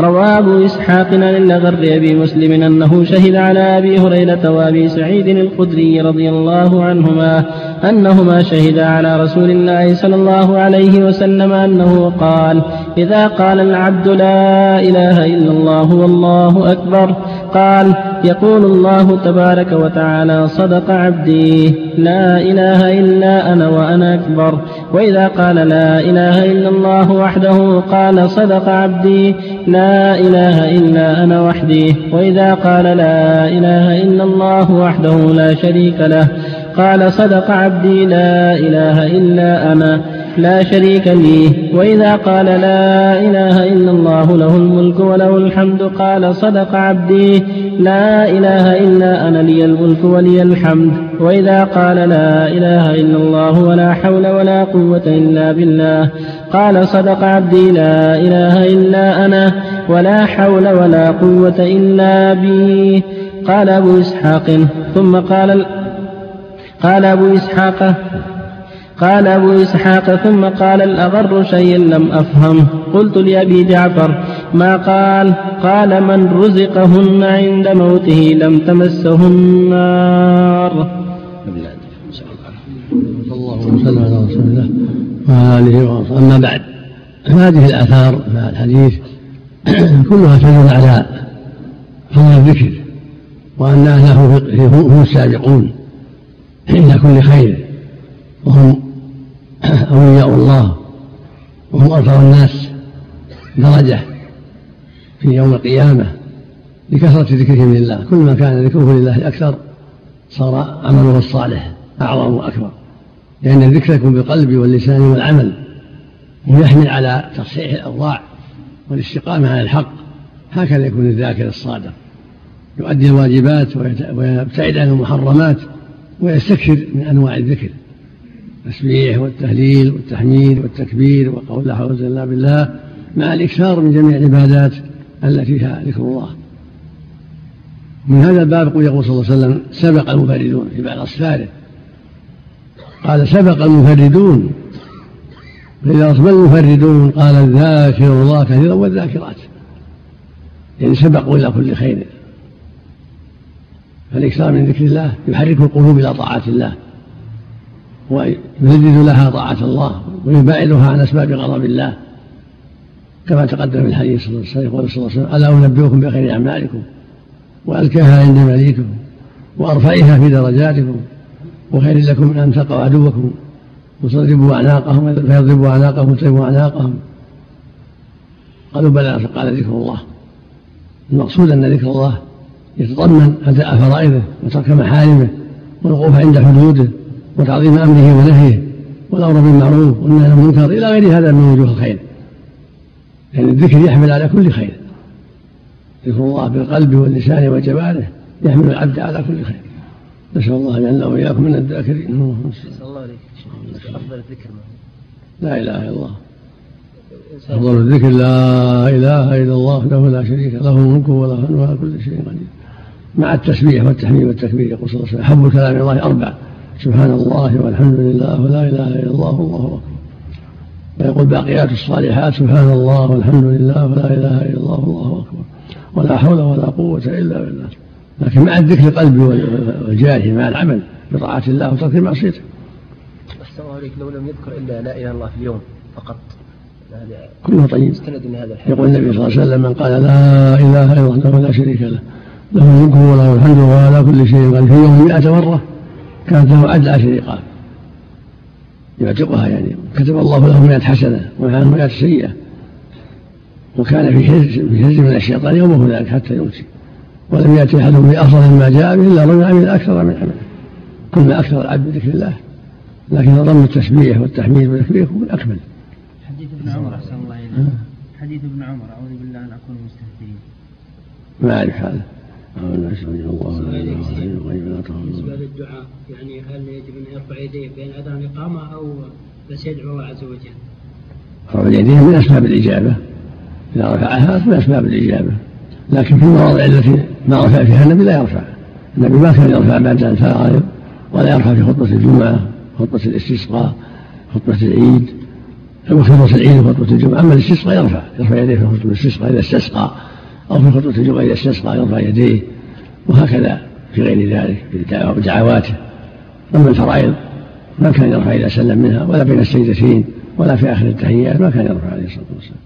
روى أبو إسحاق عن الأغر أبي مسلم أنه شهد على أبي هريرة وأبي سعيد الخدري رضي الله عنهما أنهما شهدا على رسول الله صلى الله عليه وسلم أنه قال إذا قال العبد لا إله إلا الله والله أكبر قال يقول الله تبارك وتعالى صدق عبدي لا إله إلا أنا وأنا أكبر وإذا قال لا إله إلا الله وحده قال صدق عبدي لا إله إلا أنا وحدي. وإذا قال لا إله إلا الله وحده لا شريك له قال صدق عبدي لا إله إلا أنا. لا شريك لي. وإذا قال لا إله إلا الله له الملك وله الحمد قال صدق عبدي. لا إله إلا أنا لي الملك ولي الحمد. وإذا قال لا إله إلا الله ولا حول ولا قوة إلا بالله قال صدق عبدي لا إله إلا أنا ولا حول ولا قوة إلا بي. قال أبو إسحاق ثم قال قال أبو إسحاق قال أبو إسحاق ثم قال الأغر شيء لم أفهم. قلت لأبي جعفر ما قال؟ قال من رزقهن عند موته لم تمسه النار. الله وسلم على رسول الله أما بعد هذه الآثار مع الحديث كلها تدل على فضل الذكر وأن أهله هم السابقون إلى كل خير. وهم أولياء الله وهم أرفع الناس درجة في يوم القيامة لكثرة ذكرهم لله. كل ما كان ذكره لله أكثر صار عمله الصالح أعظم وأكبر. لأن الذكر يكون بالقلب واللسان والعمل ويحمل على تصحيح الأوضاع والاستقامة على الحق. هكذا يكون الذاكر الصادق. يؤدي الواجبات ويبتعد عن المحرمات ويستكثر من أنواع الذكر. التسبيح والتهليل والتحميد والتكبير وقول لا حول إلا بالله مع الإكثار من جميع العبادات التي فيها ذكر الله. من هذا الباب يقول صلى الله عليه وسلم سبق المفردون في بعض أسفاره. قال سبق المفردون. فإذا ما المفردون قال الذاكر الله كثيرا والذاكرات. يعني سبقوا إلى كل خير. فالإكثار من ذكر الله يحرك القلوب إلى طاعات الله. ويجدد لها طاعة الله ويبعدها عن أسباب غضب الله. كما تقدم في الحديث صلى الله عليه وسلم ألا أنبئكم بخير أعمالكم وأزكاها عند مليككم وأرفعها في درجاتكم وخير لكم من أن تلقوا عدوكم وتضربوا أعناقهم فيضربوا أعناقهم وتضربوا أعناقهم. قالوا بلى فقال ذكر الله. المقصود أن ذكر الله يتضمن أداء فرائضه وترك محارمه والوقوف عند حدوده. وتعظيم أمره ونهيه والأمر بالمعروف والنهي عن المنكر إلى غير هذا من وجوه الخير. لأن يعني الذكر يحمل على كل خير. ذكر الله بالقلب واللسان والجوارح يحمل العبد على كل خير. نسأل الله أن يجعلنا وإياكم من الذاكرين. الله عليك أفضل الذكر لا إله إلا الله. أفضل الذكر لا إله إلا الله وحده لا شريك له الملك وله على كل شيء قدير. مع التسبيح والتحميد والتكبير يقول صلى الله عليه وسلم حب كلام الله أربع. سبحان الله والحمد لله ولا إله إلا الله والله اكبر ويقول باقيات الصالحات سبحان الله والحمد لله ولا إله إلا الله والله أكبر. ولا حول ولا قوة إلا بالله. لكن مع الذكر القلب والجارح مع العمل بطاعة الله وترك معصيته. أحسن الله عليك لو لم يذكر إلا لا إله إلا الله في اليوم فقط. كله طيب. يقول النبي صلى الله عليه وسلم من قال لا إله إلا الله لا شريك له له الملك وله الحمد وهو على كل شيء قال في يوم مئة مرة. كانت له عدل عشر رقاب يعتقها يعني. كتب الله له مئة حسنة وعنه مئة سيئة. وكان في حرز في حرز من الشيطان يومه ذلك حتى يمسي ولم يأتي أحد بأفضل مما جاء به إلا رجل عمل أكثر من عمله كنا أكثر العبد بذكر الله. لكن ضم التسبيح والتحميد والتكبير هو الأكمل. حديث ابن عمر أحسن الله إليك. حديث ابن عمر أعوذ بالله أن أكون مستهترين ما أعرف هذا. الله بالنسبة للدعاء يعني هل يجب أن يرفع يديه بين أذان الإقامة أو بس يدعو الله عز وجل؟ رفع اليدين من أسباب الإجابة. إذا رفعها من أسباب الإجابة. لكن في المواضع التي ما رفع فيها النبي لا يرفع. النبي ما كان يرفع بعد الفرائض ولا يرفع في خطبة الجمعة خطبة الاستسقاء خطبة العيد. خطبة العيد وخطبة الجمعة. أما الاستسقاء يرفع. يرفع يديه في خطبة الاستسقاء إذا استسقى. أو في خطبة الجمعة إذا استسقى يرفع يديه وهكذا في غير ذلك بدعواته أما الفرائض ما كان يرفع إذا سلم منها ولا بين السجدتين ولا في آخر التحيات ما كان يرفع عليه الصلاة والسلام.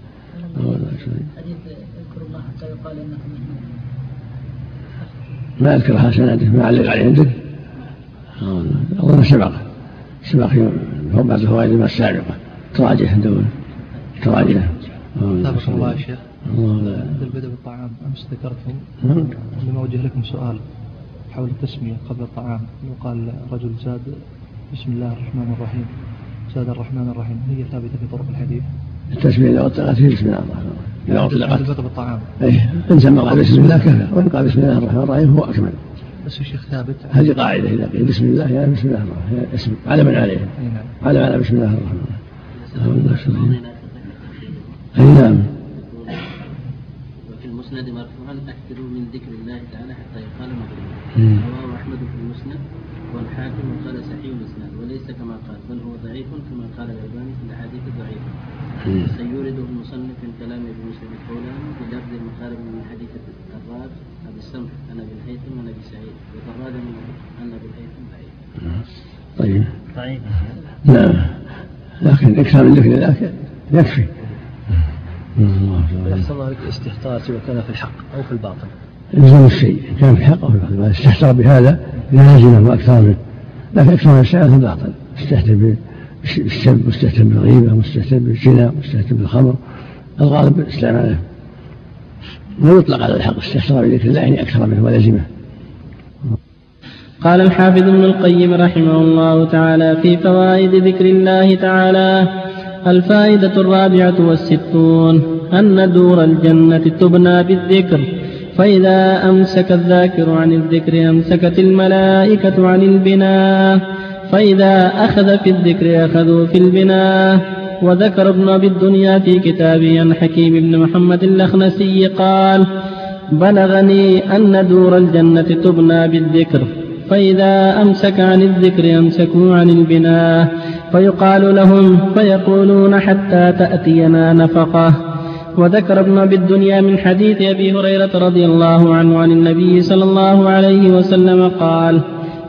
ما أذكرها سنده ما علق عليه عندك أظن سبق. سبق بعض الفوائد السابقة. تراجع عنده. تراجع. الله يا شيخ عند البدء بالطعام أمس ذكرتم نعم. لما اوجه لكم سؤال حول التسمية قبل الطعام. لو قال رجل زاد بسم الله الرحمن الرحيم. زاد الرحمن الرحيم. هي ثابتة في طرق الحديث؟ التسمية إذا أطلقت فيه بسم الله الرحمن الرحيم. إذا عند أطلقت البدء بالطعام إيه. إن سمى قال بسم الله كفى. وإن قال بسم الله الرحمن الرحيم هو أكمل. بس يا شيخ ثابت. هذه قاعدة إذا قيل بسم الله يعني بسم الله الرحمن الرحيم. اسم علما عليه. أي نعم. علم على بسم الله الرحمن الرحيم. أي نعم. المسند مرفوعا أكثروا من ذكر الله تعالى حتى يقال. مغلوب رواه أحمد في المسند والحاكم قال صحيح الإسناد وليس كما قال بل هو ضعيف كما قال الألباني في الأحاديث الضعيفة. مم. سيورده المصنف من كلام ابن مسلم القولاني بلفظ المقارب من حديث الراد أبي السمح عن أبي الهيثم عن أبي سعيد. وقراد من عن أبي الهيثم ضعيف طيب. ضعيف نعم. لكن إكثر من ذكر الله يكفي. أحسن الله لك استحضار سواء كان في الحق أو في الباطل. يلزم الشيء كان في الحق أو في الباطل. ما استحضر بهذا لازمه وأكثر منه لكن أكثر من الشيء في الباطل. استهتر بالسب مستهتر بالغيبة مستهتر بالزنا مستهتر بالخمر. الغالب استعماله لا يطلق على الحق استحضار بذكر الله يعني أكثر منه ولزمه قال الحافظ ابن القيم رحمه الله تعالى في فوائد ذكر الله تعالى الفائدة الرابعة والستون أن دور الجنة تبنى بالذكر فإذا أمسك الذاكر عن الذكر أمسكت الملائكة عن البناء فإذا أخذ في الذكر أخذوا في البناء. وذكر ابن أبي الدنيا في كتابه عن حكيم بن محمد الأخنسي قال بلغني أن دور الجنة تبنى بالذكر فإذا أمسك عن الذكر أمسكوا عن البناء. فيقال لهم فيقولون حتى تأتينا نفقة. وذكر ابن أبي الدنيا من حديث أبي هريرة رضي الله عنه عن النبي صلى الله عليه وسلم قال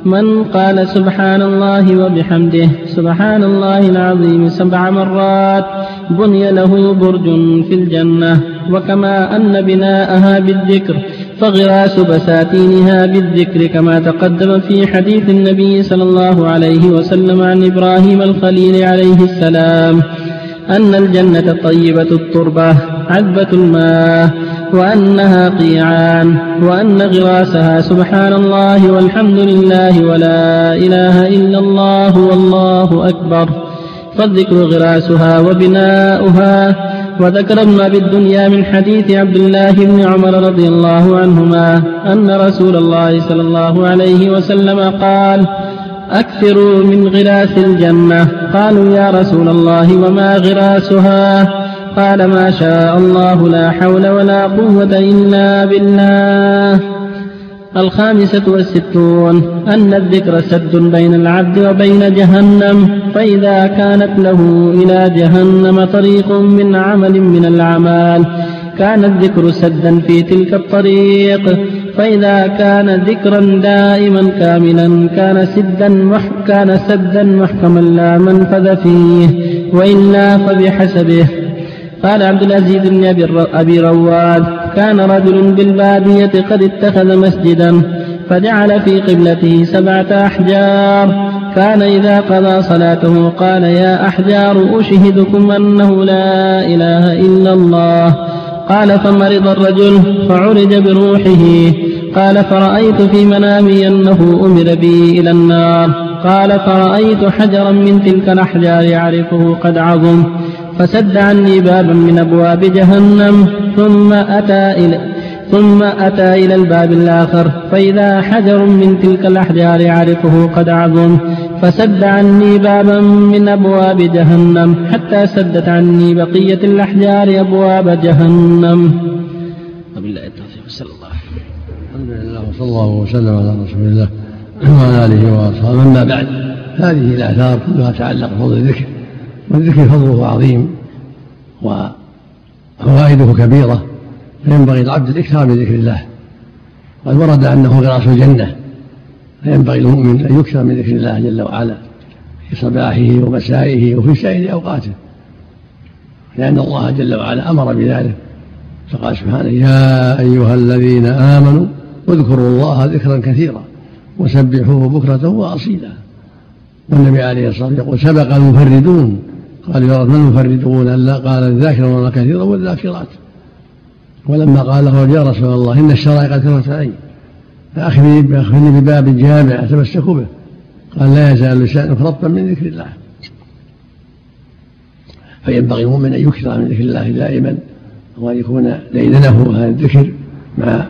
من قال سبحان الله وبحمده سبحان الله العظيم سبع مرات بني له برج في الجنة وكما أن بناءها بالذكر فغراس بساتينها بالذكر كما تقدم في حديث النبي صلى الله عليه وسلم عن إبراهيم الخليل عليه السلام أن الجنة طيبة التربة عذبة الماء وأنها قيعان وأن غراسها سبحان الله والحمد لله ولا إله إلا الله والله أكبر. فالذكر غراسها وبناؤها وذكر ابن أبي الدنيا من حديث عبد الله بن عمر رضي الله عنهما أن رسول الله صلى الله عليه وسلم قال أكثروا من غراس الجنة. قالوا يا رسول الله وما غراسها؟ قال ما شاء الله لا حول ولا قوة إلا بالله. الخامسة والستون أن الذكر سد بين العبد وبين جهنم فإذا كانت له إلى جهنم طريق من عمل من الأعمال كان الذكر سدا في تلك الطريق فإذا كان ذكرا دائما كاملا كان سدا كان سدا محكما لا منفذ فيه وإلا فبحسبه. قال عبد العزيز بن أبي رواد كان رجل بالبادية قد اتخذ مسجدا فجعل في قبلته سبعة أحجار. كان إذا قضى صلاته قال يا أحجار أشهدكم أنه لا إله إلا الله. قال فمرض الرجل فعرج بروحه. قال فرأيت في منامي أنه أمر بي إلى النار. قال فرأيت حجرا من تلك الأحجار يعرفه قد عظم. فسد عني بابا من أبواب جهنم ثم أتى إلى ثم أتى إلى الباب الآخر فإذا حجر من تلك الأحجار يعرفه قد عظم. فسد عني بابا من أبواب جهنم حتى سدت عني بقية الأحجار أبواب جهنم. وبالله التوفيق صلى الله عليه وسلم. الحمد لله وصلى الله وسلم على رسول الله وعلى آله وأصحابه. أما بعد هذه الآثار كلها تعلق بفضل الذكر. والذكر فضله عظيم وفوائده كبيرة فينبغي العبد الإكثار من ذكر الله. قد ورد أنه غراس الجنة فينبغي المؤمن أن يكثر من ذكر الله جل وعلا في صباحه ومسائه وفي سائر أوقاته. لأن الله جل وعلا أمر بذلك فقال سبحانه يا أيها الذين آمنوا اذكروا الله ذكرا كثيرا وسبحوه بكرة وأصيلا. والنبي عليه الصلاة والسلام يقول سبق المفردون قال يا رب من المفردون ألا قال الذاكرون كثيرا والذاكرات. ولما قال له يا رسول الله إن الشرائع قد كثرت علي فأخذني بباب جامع أتمسك به. قال لا يزال لسانك رطبا من ذكر الله. فينبغي المؤمن أن يكثر من ذكر الله دائما وأن يكون ديدنه هذا الذكر مع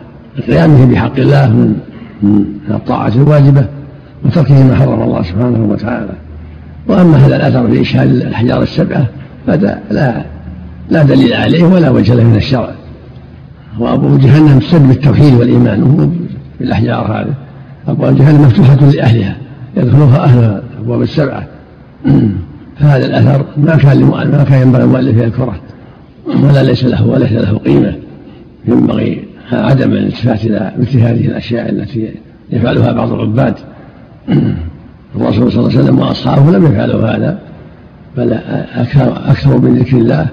قيامه بحق الله من من الطاعة الواجبة وتركه ما حرم الله سبحانه وتعالى. وأما هذا الأثر في إشهاد الأحجار السبعة فهذا لا لا دليل عليه ولا وجه له من الشرع. وأبواب جهنم تسد بالتوحيد والإيمان وهو بالأحجار هذه. أبواب جهنم مفتوحة لأهلها يدخلها أهل الأبواب السبعة. فهذا الأثر ما كان ما كان ينبغي المؤلف يذكره. ولا ليس له وليس له قيمة. ينبغي عدم الالتفات إلى مثل هذه الأشياء التي يفعلها بعض العباد. الرسول صلى الله عليه وسلم وأصحابه لم يفعلوا هذا بل أكثر أكثروا من ذكر الله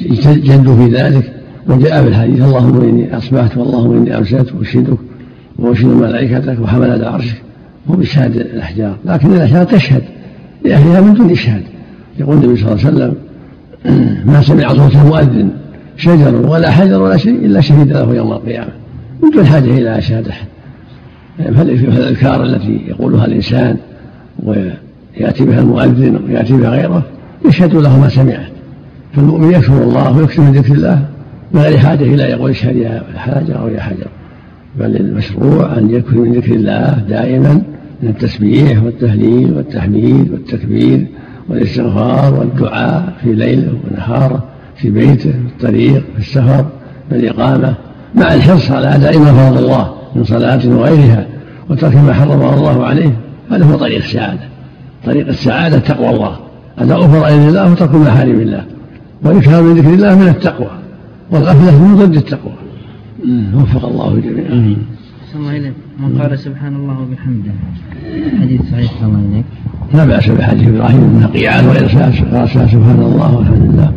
وجدوا في ذلك وجاء في الحديث اللهم إني أصبحت واللهم إني أمسيت أشهدك وأشهد ملائكتك وحملة عرشك هو بشهادة الأحجار. لكن الأحجار تشهد لأهلها من دون إشهاد. يقول النبي صلى الله عليه وسلم ما سمع صوت المؤذن شجر ولا حجر ولا شيء إلا شهد له يوم القيامة من دون حاجة إلى أشهاد أحد فالأذكار التي يقولها الإنسان ويأتي بها المؤذن ويأتي بها غيره؟ يشهد له ما سمعه فالمؤمن يشكر الله ويكثر من ذكر الله من غير حاجة إلى يقول أشهد يا حجر أو يا حجر. بل المشروع أن يكثر من ذكر الله دائما من التسبيح والتهليل والتحميد والتكبير والاستغفار والدعاء في ليله ونهاره في بيته في الطريق في السفر في الإقامة. مع الحرص على أداء ما فرض الله من صلاة وغيرها. وترك ما حرمه الله عليه هذا هو طريق السعادة. طريق السعادة تقوى الله. أداء فرائض الله وترك محارم الله. والإكثار من ذكر الله من التقوى والغفلة من ضد التقوى. وفق الله الجميع الله إليك من قال سبحان الله وبحمده. حديث صحيح. الله إليك لا بأس بحديث إبراهيم بن قيعان وغير سبحان الله والحمد لله.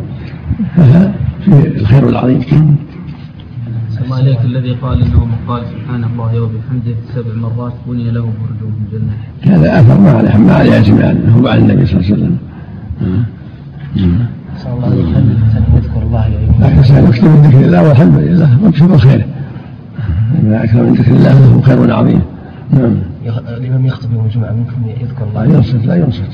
هذا في الخير العظيم. الله عليك الذي قال إنه من قال سبحان الله وبحمده سبع مرات بني له برج من الجنه. هذا أثر ما عليه ما عليه اعتماد هو عن النبي صلى الله عليه وسلم. نسأل الله أن يذكر الله الانسان يكثر من ذكر الله والحمد لله وابشر خيره. ما أكثر من ذكر الله له خير عظيم. نعم. الإمام يخطب يوم الجمعه منكم يذكر الله. لا ينصت لا ينصت.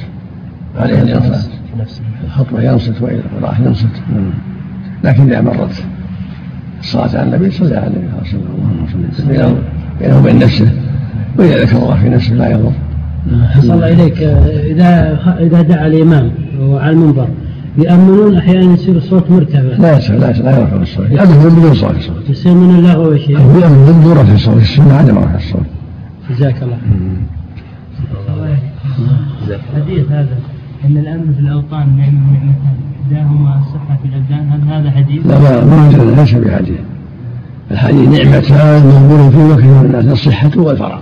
عليه الانصات. في نفسه. الخطبة ينصت واذا راح ينصت. نعم. لكن إذا مرت الصلاة على النبي صلى على النبي صلى الله عليه وسلم بينه وبين نفسه وإذا ذكر الله في نفسه لا يضر. صلى الله إليك. إذا إذا دعا الإمام وعلى المنبر يأمنون أحيانا يصير الصوت مرتفع. لا يصير لا لا يرفع الصوت. يأمن بدون صوت الصوت. يصير من اللغو يا شيخ يأمن بدون رفع الصوت. السنة عدم رفع الصوت. جزاك الله. حديث هذا. أن الأمن في الأوطان نعمة ونعمتان إحداهما الصحة في الأبدان. هل هذا حديث؟ لا ما ليس بحديث. الحديث نعمتان مغبور في وكثير من الناس الصحة والفراغ